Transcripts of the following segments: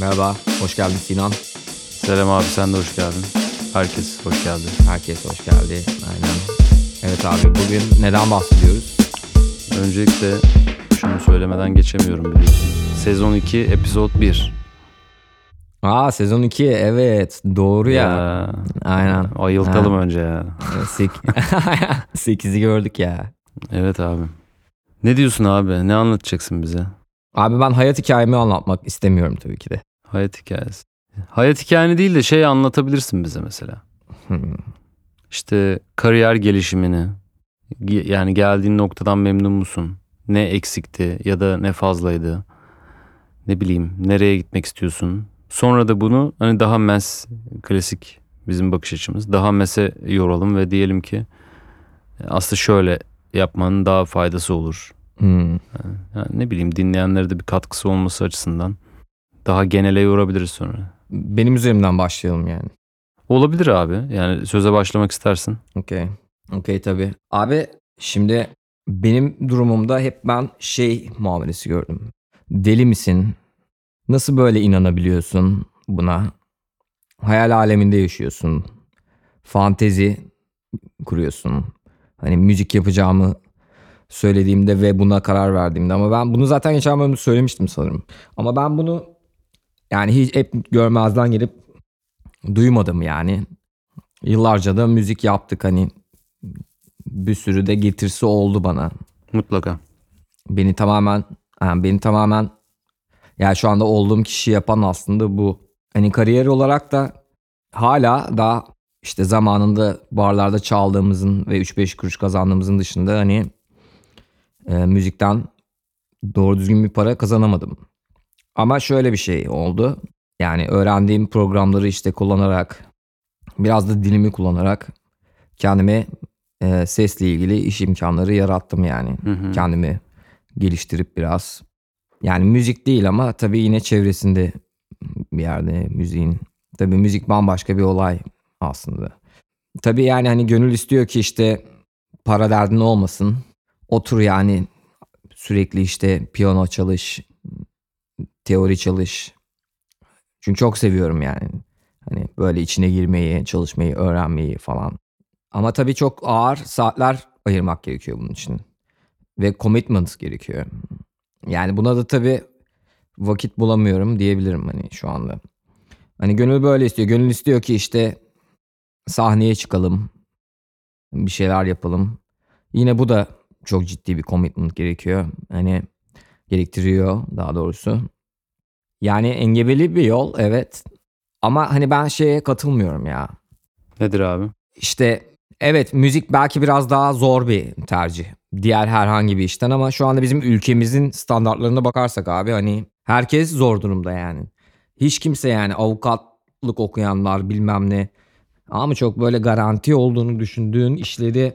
Merhaba, hoş geldin Sinan. Selam abi sen de hoş geldin. Herkes hoş geldi. Herkes hoş geldi. Aynen. Evet abi bugün neden bahsediyoruz? Öncelikle şunu söylemeden geçemiyorum biliyorsun. Sezon 2, epizod 1. Aa sezon 2 evet doğru ya. Ya, Aynen. ayıltalım önce ya. 8'i gördük ya. Evet abi. Ne diyorsun abi? Ne anlatacaksın bize? Abi ben hayat hikayemi anlatmak istemiyorum tabii ki de. Hayat hikayesi. Hayat hikayeni değil de şey anlatabilirsin bize mesela. Hmm. İşte kariyer gelişimini. ge- Yani geldiğin noktadan memnun musun? Ne eksikti ya da ne fazlaydı? Ne bileyim nereye gitmek istiyorsun? Sonra da bunu hani daha mes klasik bizim bakış açımız. Daha mese yoralım ve diyelim ki aslında şöyle yapmanın daha faydası olur. Hmm. Yani ne bileyim dinleyenlere de bir katkısı olması açısından daha genele yorabiliriz sonra. Benim üzerimden başlayalım yani. Olabilir abi. Yani söze başlamak istersin. Okey. Okey tabii. Abi şimdi benim durumumda hep ben şey muamelesi gördüm. Deli misin? Nasıl böyle inanabiliyorsun buna? Hayal aleminde yaşıyorsun. Fantezi kuruyorsun. Hani müzik yapacağımı söylediğimde ve buna karar verdiğimde ama ben bunu zaten geçen bölümde söylemiştim sanırım. Ama ben bunu yani hiç hep görmezden gelip duymadım yani. Yıllarca da müzik yaptık hani bir sürü de getirisi oldu bana. Mutlaka. Beni tamamen yani beni tamamen yani şu anda olduğum kişi yapan aslında bu. Hani kariyer olarak da hala daha işte zamanında barlarda çaldığımızın ve 3-5 kuruş kazandığımızın dışında hani e, müzikten doğru düzgün bir para kazanamadım. Ama şöyle bir şey oldu. Yani öğrendiğim programları işte kullanarak biraz da dilimi kullanarak kendime e, sesle ilgili iş imkanları yarattım yani. Hı hı. Kendimi geliştirip biraz. Yani müzik değil ama tabii yine çevresinde bir yerde müziğin. Tabii müzik bambaşka bir olay aslında. Tabii yani hani gönül istiyor ki işte para derdin olmasın. Otur yani sürekli işte piyano çalış, teori çalış. Çünkü çok seviyorum yani. Hani böyle içine girmeyi, çalışmayı, öğrenmeyi falan. Ama tabii çok ağır saatler ayırmak gerekiyor bunun için. Ve commitment gerekiyor. Yani buna da tabii vakit bulamıyorum diyebilirim hani şu anda. Hani gönül böyle istiyor. Gönül istiyor ki işte sahneye çıkalım. Bir şeyler yapalım. Yine bu da çok ciddi bir commitment gerekiyor. Hani gerektiriyor daha doğrusu. Yani engebeli bir yol evet. Ama hani ben şeye katılmıyorum ya. Nedir abi? İşte evet müzik belki biraz daha zor bir tercih. Diğer herhangi bir işten ama şu anda bizim ülkemizin standartlarına bakarsak abi hani herkes zor durumda yani. Hiç kimse yani avukatlık okuyanlar bilmem ne. Ama çok böyle garanti olduğunu düşündüğün işleri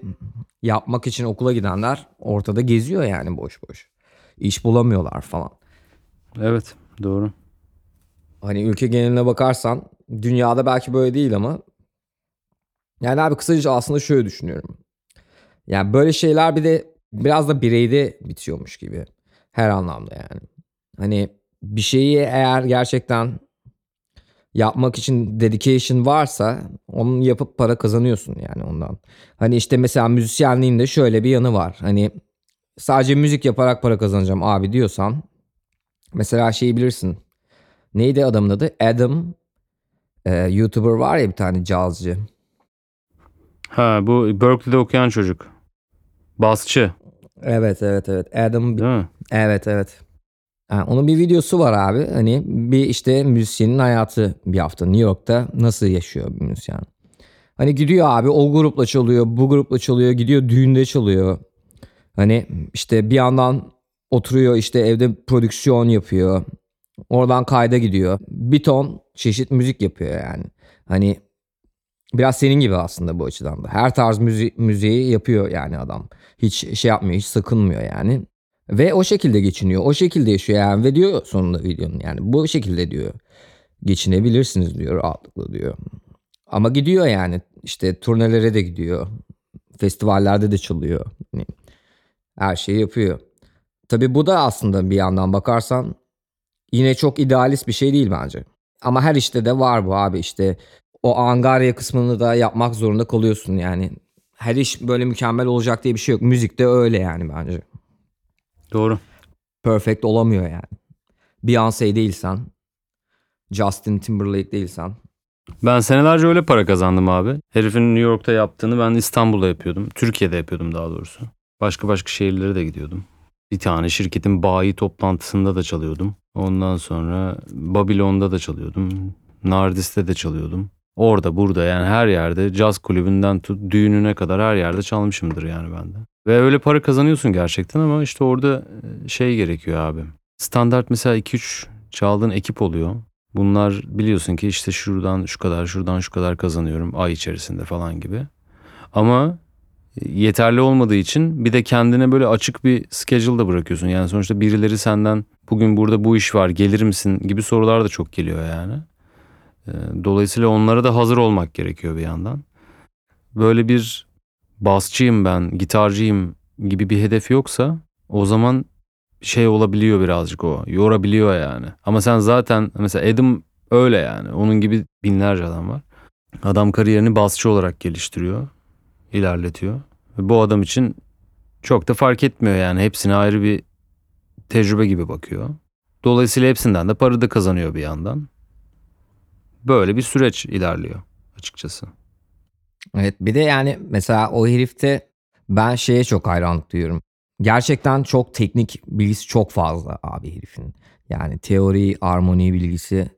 yapmak için okula gidenler ortada geziyor yani boş boş. İş bulamıyorlar falan. Evet doğru. Hani ülke geneline bakarsan dünyada belki böyle değil ama yani abi kısaca aslında şöyle düşünüyorum. Yani böyle şeyler bir de biraz da bireyde bitiyormuş gibi. Her anlamda yani. Hani bir şeyi eğer gerçekten yapmak için dedication varsa onu yapıp para kazanıyorsun yani ondan. Hani işte mesela müzisyenliğin de şöyle bir yanı var. Hani sadece müzik yaparak para kazanacağım abi diyorsan mesela şeyi bilirsin. Neydi adamın adı? Adam e, YouTuber var ya bir tane cazcı. Ha bu Berkeley'de okuyan çocuk. Basçı Evet evet evet. Adam değil mi? evet evet. Yani onun bir videosu var abi. Hani bir işte müzisyenin hayatı bir hafta New York'ta nasıl yaşıyor bir müzisyen. Hani gidiyor abi o grupla çalıyor, bu grupla çalıyor, gidiyor düğünde çalıyor. Hani işte bir yandan oturuyor işte evde prodüksiyon yapıyor. Oradan kayda gidiyor. Bir ton çeşit müzik yapıyor yani. Hani biraz senin gibi aslında bu açıdan da. Her tarz müzi müziği yapıyor yani adam. Hiç şey yapmıyor, hiç sakınmıyor yani. Ve o şekilde geçiniyor. O şekilde yaşıyor yani. Ve diyor sonunda videonun yani bu şekilde diyor. Geçinebilirsiniz diyor rahatlıkla diyor. Ama gidiyor yani işte turnelere de gidiyor. Festivallerde de çalıyor. Hani her şeyi yapıyor. Tabii bu da aslında bir yandan bakarsan yine çok idealist bir şey değil bence. Ama her işte de var bu abi işte o angarya kısmını da yapmak zorunda kalıyorsun yani. Her iş böyle mükemmel olacak diye bir şey yok. Müzik de öyle yani bence. Doğru. Perfect olamıyor yani. Beyoncé değilsen, Justin Timberlake değilsen. Ben senelerce öyle para kazandım abi. Herifin New York'ta yaptığını ben İstanbul'da yapıyordum. Türkiye'de yapıyordum daha doğrusu. Başka başka şehirlere de gidiyordum. Bir tane şirketin bayi toplantısında da çalıyordum. Ondan sonra Babilon'da da çalıyordum. Nardis'te de çalıyordum. Orada burada yani her yerde caz kulübünden tut düğününe kadar her yerde çalmışımdır yani ben de. Ve öyle para kazanıyorsun gerçekten ama işte orada e, şey gerekiyor abi. Standart mesela 2-3 çaldığın ekip oluyor. Bunlar biliyorsun ki işte şuradan şu kadar şuradan şu kadar kazanıyorum ay içerisinde falan gibi. Ama yeterli olmadığı için bir de kendine böyle açık bir schedule da bırakıyorsun. Yani sonuçta birileri senden bugün burada bu iş var gelir misin gibi sorular da çok geliyor yani. Ee, Dolayısıyla onlara da hazır olmak gerekiyor bir yandan. Böyle bir basçıyım ben, gitarcıyım gibi bir hedef yoksa o zaman şey olabiliyor birazcık o. Yorabiliyor yani. Ama sen zaten mesela Adam öyle yani. Onun gibi binlerce adam var. Adam kariyerini basçı olarak geliştiriyor. İlerletiyor. Ve bu adam için çok da fark etmiyor yani. Hepsine ayrı bir tecrübe gibi bakıyor. Dolayısıyla hepsinden de para da kazanıyor bir yandan. Böyle bir süreç ilerliyor açıkçası. Evet bir de yani mesela o herifte ben şeye çok hayranlık duyuyorum. Gerçekten çok teknik bilgisi çok fazla abi herifin. Yani teori, armoni bilgisi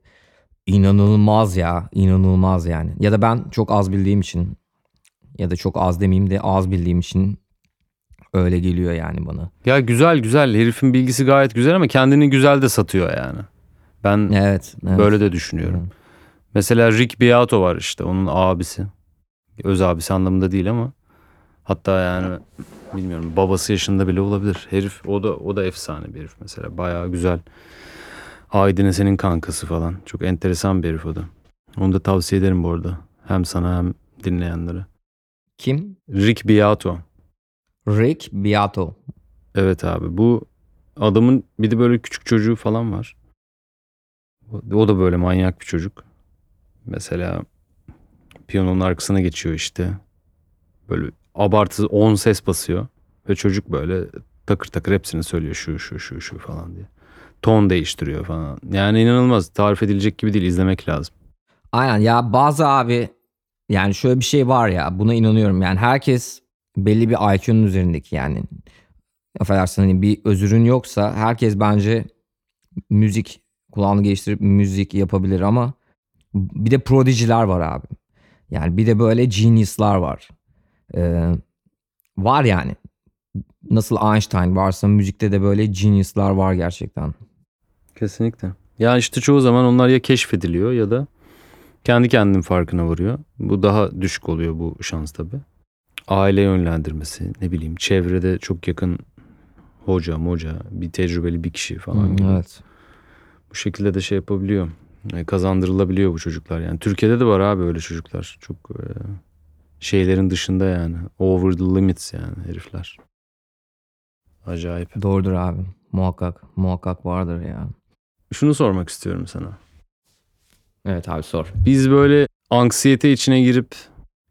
inanılmaz ya. inanılmaz yani. Ya da ben çok az bildiğim için ya da çok az demeyeyim de az bildiğim için öyle geliyor yani bana. Ya güzel güzel herifin bilgisi gayet güzel ama kendini güzel de satıyor yani. Ben Evet. evet. böyle de düşünüyorum. Mesela Rick Beato var işte onun abisi. Öz abisi anlamında değil ama hatta yani bilmiyorum babası yaşında bile olabilir. Herif o da o da efsane bir herif mesela. Bayağı güzel. Aydın'ın senin kankası falan. Çok enteresan bir herif o da. Onu da tavsiye ederim bu arada. Hem sana hem dinleyenlere. Kim? Rick Beato. Rick Beato. Evet abi bu adamın bir de böyle küçük çocuğu falan var. O- da böyle manyak bir çocuk. Mesela piyanonun arkasına geçiyor işte. Böyle abartı 10 ses basıyor. Ve çocuk böyle takır takır hepsini söylüyor şu şu şu şu falan diye. Ton değiştiriyor falan. Yani inanılmaz tarif edilecek gibi değil izlemek lazım. Aynen ya bazı abi yani şöyle bir şey var ya buna inanıyorum yani herkes belli bir IQ'nun üzerindeki yani affedersin hani bir özürün yoksa herkes bence müzik kulağını geliştirip müzik yapabilir ama bir de prodijiler var abi. Yani bir de böyle genius'lar var. Ee, var yani. Nasıl Einstein varsa müzikte de böyle genius'lar var gerçekten. Kesinlikle. Ya işte çoğu zaman onlar ya keşfediliyor ya da kendi kendinin farkına varıyor. Bu daha düşük oluyor bu şans tabii. Aile yönlendirmesi, ne bileyim çevrede çok yakın hoca, moca, bir tecrübeli bir kişi falan gibi. Evet. Bu şekilde de şey yapabiliyor. E, Kazandırılabiliyor bu çocuklar yani. Türkiye'de de var abi öyle çocuklar. Çok e, şeylerin dışında yani. Over the limits yani herifler. Acayip. Doğrudur abi. Muhakkak. Muhakkak vardır ya. Şunu sormak istiyorum sana. Evet abi sor. Biz böyle anksiyete içine girip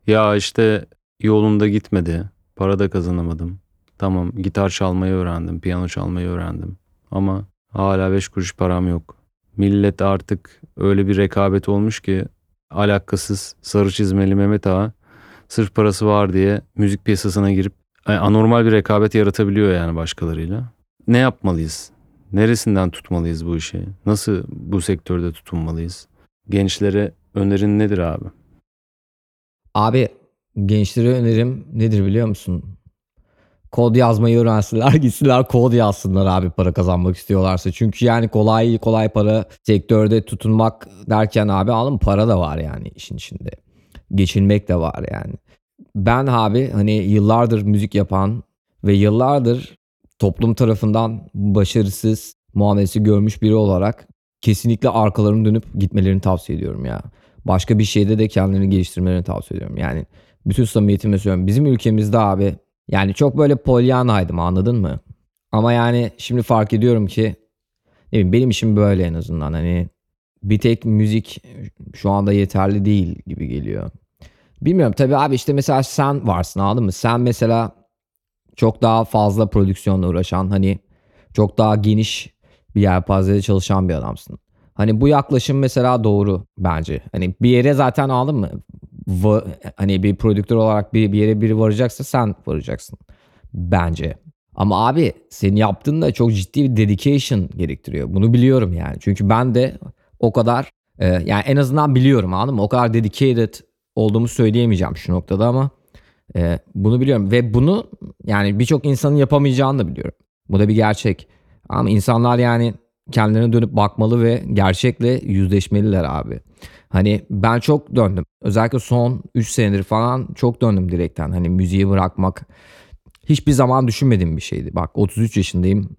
ya işte yolunda gitmedi, para da kazanamadım. Tamam gitar çalmayı öğrendim, piyano çalmayı öğrendim. Ama hala beş kuruş param yok. Millet artık öyle bir rekabet olmuş ki alakasız sarı çizmeli Mehmet Ağa sırf parası var diye müzik piyasasına girip yani anormal bir rekabet yaratabiliyor yani başkalarıyla. Ne yapmalıyız? Neresinden tutmalıyız bu işi? Nasıl bu sektörde tutunmalıyız? Gençlere önerin nedir abi? Abi gençlere önerim nedir biliyor musun? Kod yazmayı öğrensinler, gitsinler kod yazsınlar abi para kazanmak istiyorlarsa. Çünkü yani kolay kolay para sektörde tutunmak derken abi alın para da var yani işin içinde. Geçinmek de var yani. Ben abi hani yıllardır müzik yapan ve yıllardır toplum tarafından başarısız muamelesi görmüş biri olarak kesinlikle arkalarını dönüp gitmelerini tavsiye ediyorum ya. Başka bir şeyde de kendilerini geliştirmelerini tavsiye ediyorum. Yani bütün samimiyetimle söylüyorum. Bizim ülkemizde abi yani çok böyle polyanaydım anladın mı? Ama yani şimdi fark ediyorum ki Ne bileyim, benim işim böyle en azından. Hani bir tek müzik şu anda yeterli değil gibi geliyor. Bilmiyorum tabii abi işte mesela sen varsın anladın mı? Sen mesela çok daha fazla prodüksiyonla uğraşan hani çok daha geniş bir yelpazede çalışan bir adamsın. Hani bu yaklaşım mesela doğru bence. Hani bir yere zaten aldın mı? Va- hani bir prodüktör olarak bir, bir yere biri varacaksa sen varacaksın. Bence. Ama abi senin yaptığın da çok ciddi bir dedication gerektiriyor. Bunu biliyorum yani. Çünkü ben de o kadar e, yani en azından biliyorum anladın mı? O kadar dedicated olduğumu söyleyemeyeceğim şu noktada ama e, bunu biliyorum. Ve bunu yani birçok insanın yapamayacağını da biliyorum. Bu da bir gerçek. Ama insanlar yani kendilerine dönüp bakmalı ve gerçekle yüzleşmeliler abi. Hani ben çok döndüm. Özellikle son 3 senedir falan çok döndüm direkten. Hani müziği bırakmak hiçbir zaman düşünmediğim bir şeydi. Bak 33 yaşındayım.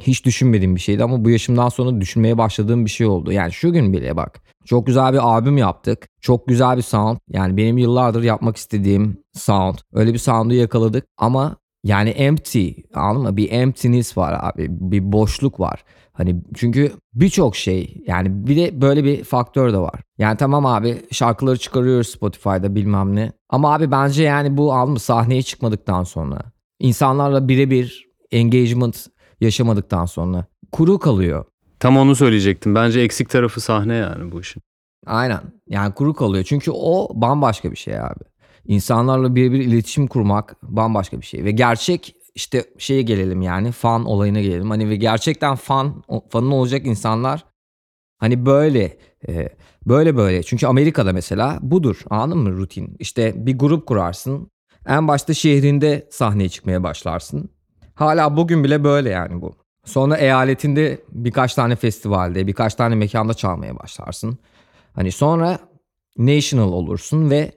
Hiç düşünmediğim bir şeydi ama bu yaşımdan sonra düşünmeye başladığım bir şey oldu. Yani şu gün bile bak. Çok güzel bir albüm yaptık. Çok güzel bir sound. Yani benim yıllardır yapmak istediğim sound. Öyle bir sound'u yakaladık ama yani empty anladın mı? Bir emptiness var abi. Bir boşluk var. Hani çünkü birçok şey yani bir de böyle bir faktör de var. Yani tamam abi şarkıları çıkarıyoruz Spotify'da bilmem ne. Ama abi bence yani bu mı? Sahneye çıkmadıktan sonra insanlarla birebir engagement yaşamadıktan sonra kuru kalıyor. Tam onu söyleyecektim. Bence eksik tarafı sahne yani bu işin. Aynen. Yani kuru kalıyor. Çünkü o bambaşka bir şey abi. İnsanlarla birebir iletişim kurmak bambaşka bir şey. Ve gerçek işte şeye gelelim yani fan olayına gelelim. Hani ve gerçekten fan fanın olacak insanlar hani böyle e, böyle böyle. Çünkü Amerika'da mesela budur anladın mı rutin? İşte bir grup kurarsın. En başta şehrinde sahneye çıkmaya başlarsın. Hala bugün bile böyle yani bu. Sonra eyaletinde birkaç tane festivalde, birkaç tane mekanda çalmaya başlarsın. Hani sonra national olursun ve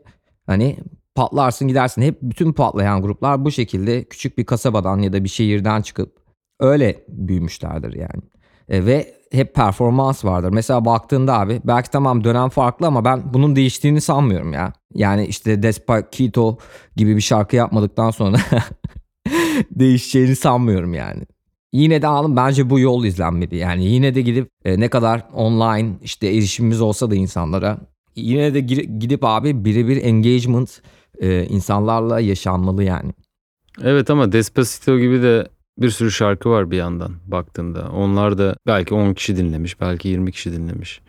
hani patlarsın gidersin. Hep bütün patlayan gruplar bu şekilde küçük bir kasabadan ya da bir şehirden çıkıp öyle büyümüşlerdir yani. E, ve hep performans vardır. Mesela baktığında abi belki tamam dönem farklı ama ben bunun değiştiğini sanmıyorum ya. Yani işte Despacito gibi bir şarkı yapmadıktan sonra değişeceğini sanmıyorum yani. Yine de alın bence bu yol izlenmedi. Yani yine de gidip e, ne kadar online işte erişimimiz olsa da insanlara yine de gidip abi birebir engagement e, insanlarla yaşanmalı yani. Evet ama Despacito gibi de bir sürü şarkı var bir yandan baktığında. Onlar da belki 10 kişi dinlemiş, belki 20 kişi dinlemiş.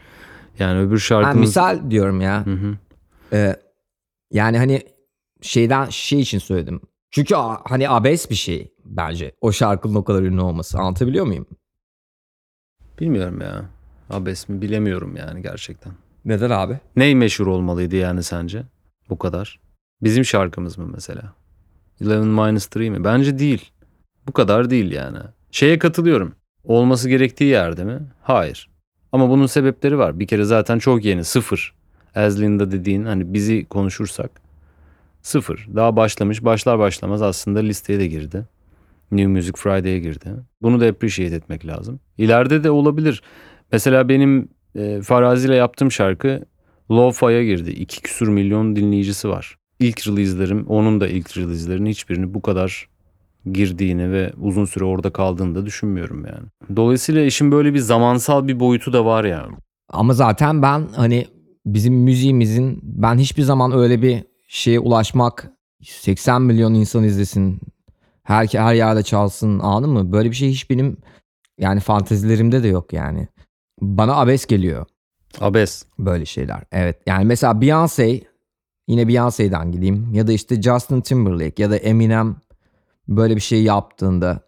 Yani öbür şarkımız... Ha, misal diyorum ya. Hı hı. Ee, yani hani şeyden şey için söyledim. Çünkü hani abes bir şey bence. O şarkının o kadar ünlü olması. Anlatabiliyor muyum? Bilmiyorum ya. Abes mi bilemiyorum yani gerçekten. Neden abi? Ney meşhur olmalıydı yani sence? Bu kadar. Bizim şarkımız mı mesela? Eleven minus three mi? Bence değil. Bu kadar değil yani. Şeye katılıyorum. Olması gerektiği yerde mi? Hayır. Ama bunun sebepleri var. Bir kere zaten çok yeni. Sıfır. Aslinda dediğin hani bizi konuşursak. Sıfır. Daha başlamış. Başlar başlamaz aslında listeye de girdi. New Music Friday'e girdi. Bunu da appreciate etmek lazım. İleride de olabilir. Mesela benim e, Farazi ile yaptığım şarkı Lo-Fi'ye girdi. İki küsur milyon dinleyicisi var. İlk release'lerim, onun da ilk release'lerinin hiçbirini bu kadar girdiğini ve uzun süre orada kaldığını da düşünmüyorum yani. Dolayısıyla işin böyle bir zamansal bir boyutu da var yani. Ama zaten ben hani bizim müziğimizin ben hiçbir zaman öyle bir şeye ulaşmak 80 milyon insan izlesin her, her yerde çalsın anladın mı? Böyle bir şey hiç benim yani fantezilerimde de yok yani. Bana abes geliyor. Abes. Böyle şeyler. Evet. Yani mesela Beyoncé yine Beyoncé'den gideyim ya da işte Justin Timberlake ya da Eminem böyle bir şey yaptığında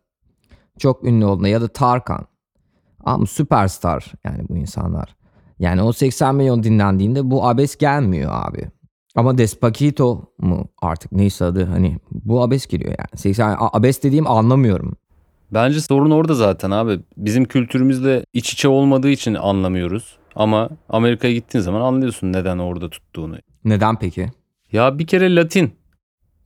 çok ünlü olduğunda ya da Tarkan. Ama süperstar yani bu insanlar. Yani o 80 milyon dinlendiğinde bu abes gelmiyor abi. Ama Despacito mu artık neyse adı hani bu abes geliyor yani. 80 abes dediğim anlamıyorum. Bence sorun orada zaten abi. Bizim kültürümüzle iç içe olmadığı için anlamıyoruz. Ama Amerika'ya gittiğin zaman anlıyorsun neden orada tuttuğunu. Neden peki? Ya bir kere Latin.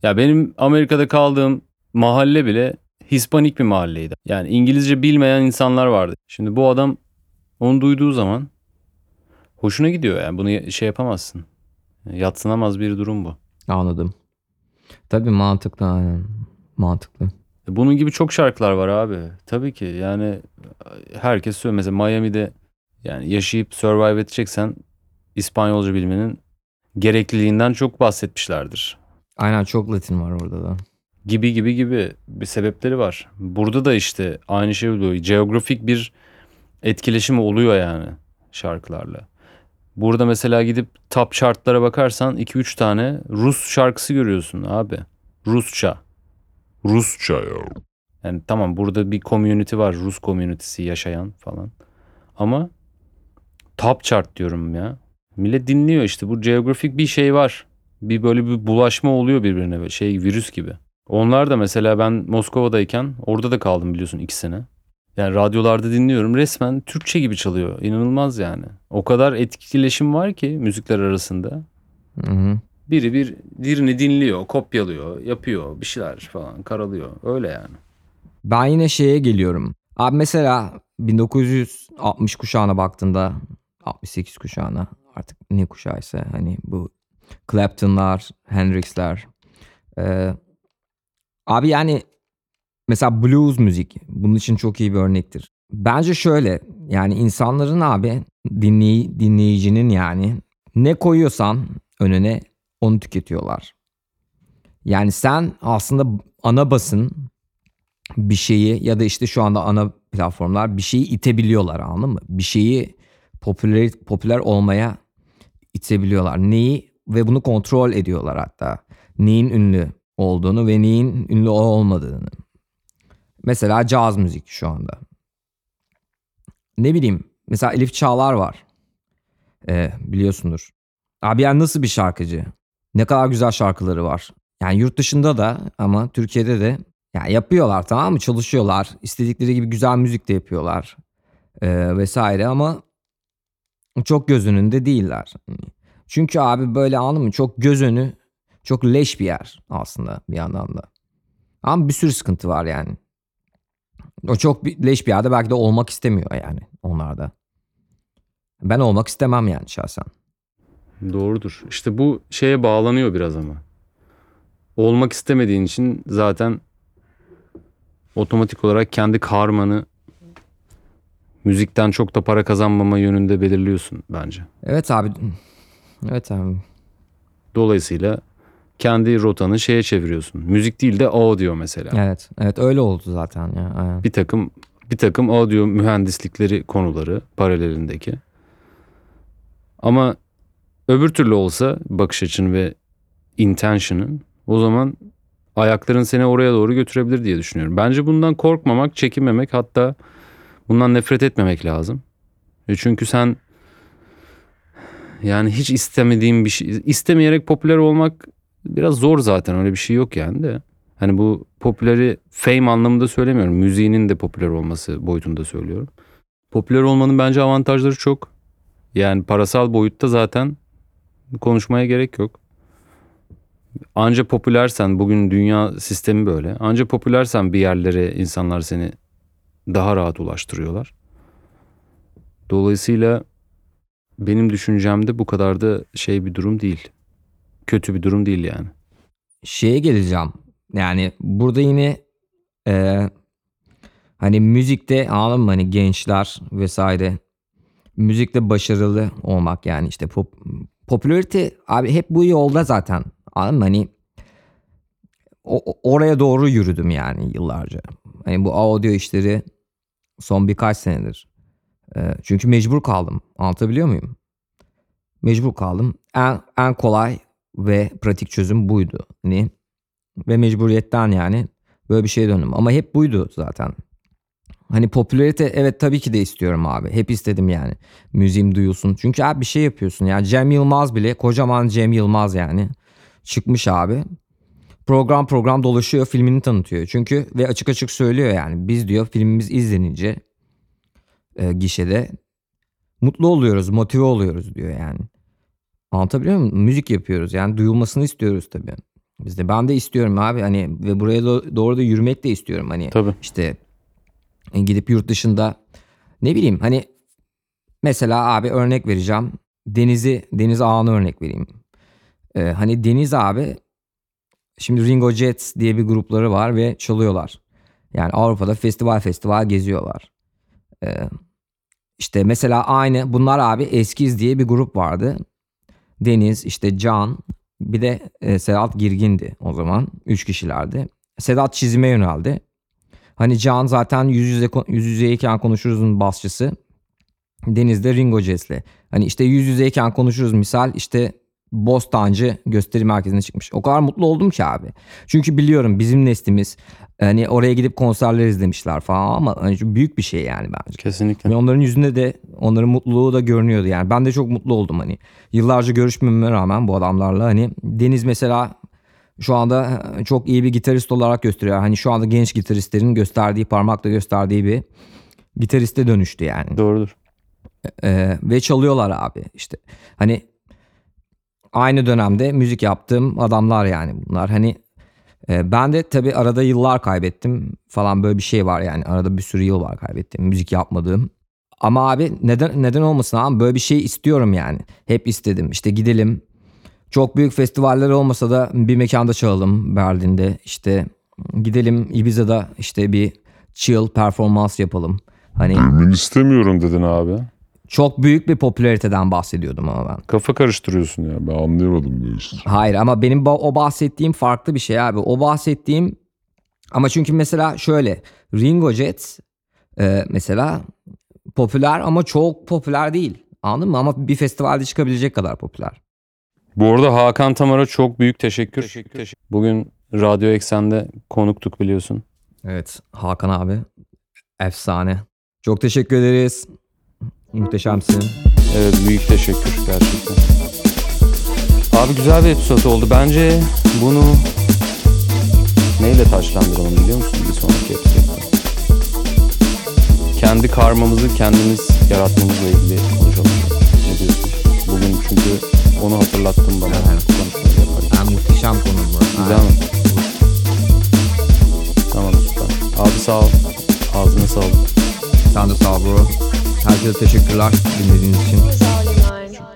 Ya benim Amerika'da kaldığım mahalle bile Hispanik bir mahalleydi. Yani İngilizce bilmeyen insanlar vardı. Şimdi bu adam onu duyduğu zaman hoşuna gidiyor yani bunu şey yapamazsın. Yatsınamaz bir durum bu. Anladım. Tabii mantıklı aynen. Mantıklı. Bunun gibi çok şarkılar var abi. Tabii ki yani herkes söylüyor. Mesela Miami'de yani yaşayıp survive edeceksen İspanyolca bilmenin gerekliliğinden çok bahsetmişlerdir. Aynen çok Latin var orada da. Gibi gibi gibi bir sebepleri var. Burada da işte aynı şey oluyor. Geografik bir etkileşim oluyor yani şarkılarla. Burada mesela gidip top chartlara bakarsan 2-3 tane Rus şarkısı görüyorsun abi. Rusça. Rusça ya. Yani tamam burada bir community var. Rus community'si yaşayan falan. Ama top chart diyorum ya. Millet dinliyor işte. Bu geografik bir şey var. Bir böyle bir bulaşma oluyor birbirine. Şey virüs gibi. Onlar da mesela ben Moskova'dayken orada da kaldım biliyorsun iki sene. Yani radyolarda dinliyorum resmen Türkçe gibi çalıyor. İnanılmaz yani. O kadar etkileşim var ki müzikler arasında. Hı hı. Biri bir diğerini dinliyor, kopyalıyor, yapıyor bir şeyler falan karalıyor. Öyle yani. Ben yine şeye geliyorum. Abi mesela 1960 kuşağına baktığında 68 kuşağına artık ne kuşağıysa hani bu Clapton'lar, Hendrix'ler. Ee, abi yani mesela blues müzik bunun için çok iyi bir örnektir. Bence şöyle yani insanların abi dinley dinleyicinin yani ne koyuyorsan önüne onu tüketiyorlar. Yani sen aslında ana basın bir şeyi ya da işte şu anda ana platformlar bir şeyi itebiliyorlar anladın mı? Bir şeyi popüler popüler olmaya itebiliyorlar. Neyi ve bunu kontrol ediyorlar hatta. Neyin ünlü olduğunu ve neyin ünlü olmadığını. Mesela caz müzik şu anda. Ne bileyim mesela Elif Çağlar var. Ee, biliyorsundur. Abi yani nasıl bir şarkıcı? Ne kadar güzel şarkıları var. Yani yurt dışında da ama Türkiye'de de yani yapıyorlar tamam mı? Çalışıyorlar. İstedikleri gibi güzel müzik de yapıyorlar. Ee, vesaire ama çok göz önünde değiller. Çünkü abi böyle anladın mı? Çok göz önü, çok leş bir yer aslında bir yandan da. Ama bir sürü sıkıntı var yani. O çok leş bir yerde belki de olmak istemiyor yani onlar da. Ben olmak istemem yani şahsen. Doğrudur. İşte bu şeye bağlanıyor biraz ama. Olmak istemediğin için zaten otomatik olarak kendi karmanı müzikten çok da para kazanmama yönünde belirliyorsun bence. Evet abi. Evet abi. Dolayısıyla kendi rotanı şeye çeviriyorsun. Müzik değil de audio mesela. Evet. Evet öyle oldu zaten ya. Aynen. Bir takım bir takım audio mühendislikleri konuları paralelindeki. Ama öbür türlü olsa bakış açın ve intention'ın o zaman ayakların seni oraya doğru götürebilir diye düşünüyorum. Bence bundan korkmamak, çekinmemek hatta bundan nefret etmemek lazım. E çünkü sen yani hiç istemediğin bir şey istemeyerek popüler olmak biraz zor zaten öyle bir şey yok yani de. Hani bu popüleri fame anlamında söylemiyorum. Müziğinin de popüler olması boyutunda söylüyorum. Popüler olmanın bence avantajları çok. Yani parasal boyutta zaten konuşmaya gerek yok. Anca popülersen bugün dünya sistemi böyle. Anca popülersen bir yerlere insanlar seni daha rahat ulaştırıyorlar. Dolayısıyla benim düşüncemde bu kadar da şey bir durum değil. Kötü bir durum değil yani. Şeye geleceğim. Yani burada yine e, hani müzikte anladın mı hani gençler vesaire müzikte başarılı olmak yani işte pop, popülarite abi hep bu yolda zaten anladın mı hani o- oraya doğru yürüdüm yani yıllarca. Hani bu audio işleri son birkaç senedir. E, çünkü mecbur kaldım. Anlatabiliyor muyum? Mecbur kaldım. En, en kolay ve pratik çözüm buydu. Hani ve mecburiyetten yani böyle bir şeye döndüm. Ama hep buydu zaten. Hani popülarite evet tabii ki de istiyorum abi. Hep istedim yani. Müziğim duyulsun. Çünkü abi bir şey yapıyorsun. Yani Cem Yılmaz bile kocaman Cem Yılmaz yani. Çıkmış abi. Program program dolaşıyor filmini tanıtıyor. Çünkü ve açık açık söylüyor yani. Biz diyor filmimiz izlenince e, gişede mutlu oluyoruz, motive oluyoruz diyor yani. Anlatabiliyor muyum? Müzik yapıyoruz yani duyulmasını istiyoruz tabii. Biz de ben de istiyorum abi hani ve buraya do- doğru da yürümek de istiyorum hani Tabii. işte e, gidip yurt dışında ne bileyim hani mesela abi örnek vereceğim Deniz'i Deniz Ağa'nı örnek vereyim. Ee, hani Deniz abi şimdi Ringo Jets diye bir grupları var ve çalıyorlar. Yani Avrupa'da festival festival geziyorlar. Ee, işte mesela aynı bunlar abi Eskiz diye bir grup vardı. Deniz, işte Can, bir de e, Sedat Girgin'di o zaman. Üç kişilerdi. Sedat çizime yöneldi. Hani Can zaten yüz, yüze, yüz yüzeyken konuşuruzun basçısı. Deniz de Ringo Jazz'le. Hani işte yüz yüzeyken konuşuruz misal işte Bostancı gösteri merkezine çıkmış. O kadar mutlu oldum ki abi. Çünkü biliyorum bizim neslimiz hani oraya gidip konserler izlemişler falan ama hani büyük bir şey yani bence. Kesinlikle. Ve onların yüzünde de onların mutluluğu da görünüyordu yani. Ben de çok mutlu oldum hani. Yıllarca görüşmememe rağmen bu adamlarla hani Deniz mesela şu anda çok iyi bir gitarist olarak gösteriyor. Hani şu anda genç gitaristlerin gösterdiği parmakla gösterdiği bir gitariste dönüştü yani. Doğrudur. Ee, ve çalıyorlar abi işte. Hani aynı dönemde müzik yaptığım adamlar yani bunlar. Hani e, ben de tabii arada yıllar kaybettim falan böyle bir şey var yani. Arada bir sürü yıl var kaybettim müzik yapmadığım. Ama abi neden neden olmasın abi böyle bir şey istiyorum yani. Hep istedim. İşte gidelim. Çok büyük festivaller olmasa da bir mekanda çalalım Berlin'de. İşte gidelim Ibiza'da işte bir chill performans yapalım. Hani Demin istemiyorum dedin abi. Çok büyük bir popülariteden bahsediyordum ama ben. Kafa karıştırıyorsun ya. Ben anlayamadım bu işi. Hayır ama benim ba- o bahsettiğim farklı bir şey abi. O bahsettiğim ama çünkü mesela şöyle Ringo Jet e, mesela popüler ama çok popüler değil. Anladın mı? Ama bir festivalde çıkabilecek kadar popüler. Bu arada Hakan Tamar'a çok büyük teşekkür. Bugün Radyo Eksen'de konuktuk biliyorsun. Evet Hakan abi efsane. Çok teşekkür ederiz. Muhteşemsin. Evet büyük teşekkür gerçekten. Abi güzel bir episod oldu. Bence bunu neyle taşlandıralım biliyor musun bir sonraki episodda? Kendi karmamızı kendimiz yaratmamızla ilgili konuşalım. Ne diyorsun? Bugün çünkü onu hatırlattın bana. Evet. Konuşmayı yaparken. Yani muhteşem konu bu. Güzel mi? Tamam süper. Abi sağ ol. Ağzına sağlık. Sen de sağ ol bro. Herkese teşekkürler dinlediğiniz için.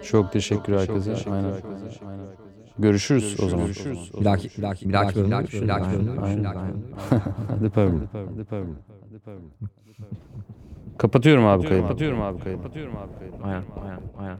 Çok teşekkür herkese. Aynen. Görüşürüz o zaman. Bir dahaki, bir dahaki, bir dahaki bölümde. Bir dahaki bölümde. Aynen. Hadi pardon. Kapatıyorum abi kayıt. Kapatıyorum abi kayıt. Kapatıyorum abi kayıt. Aynen, aynen, aynen.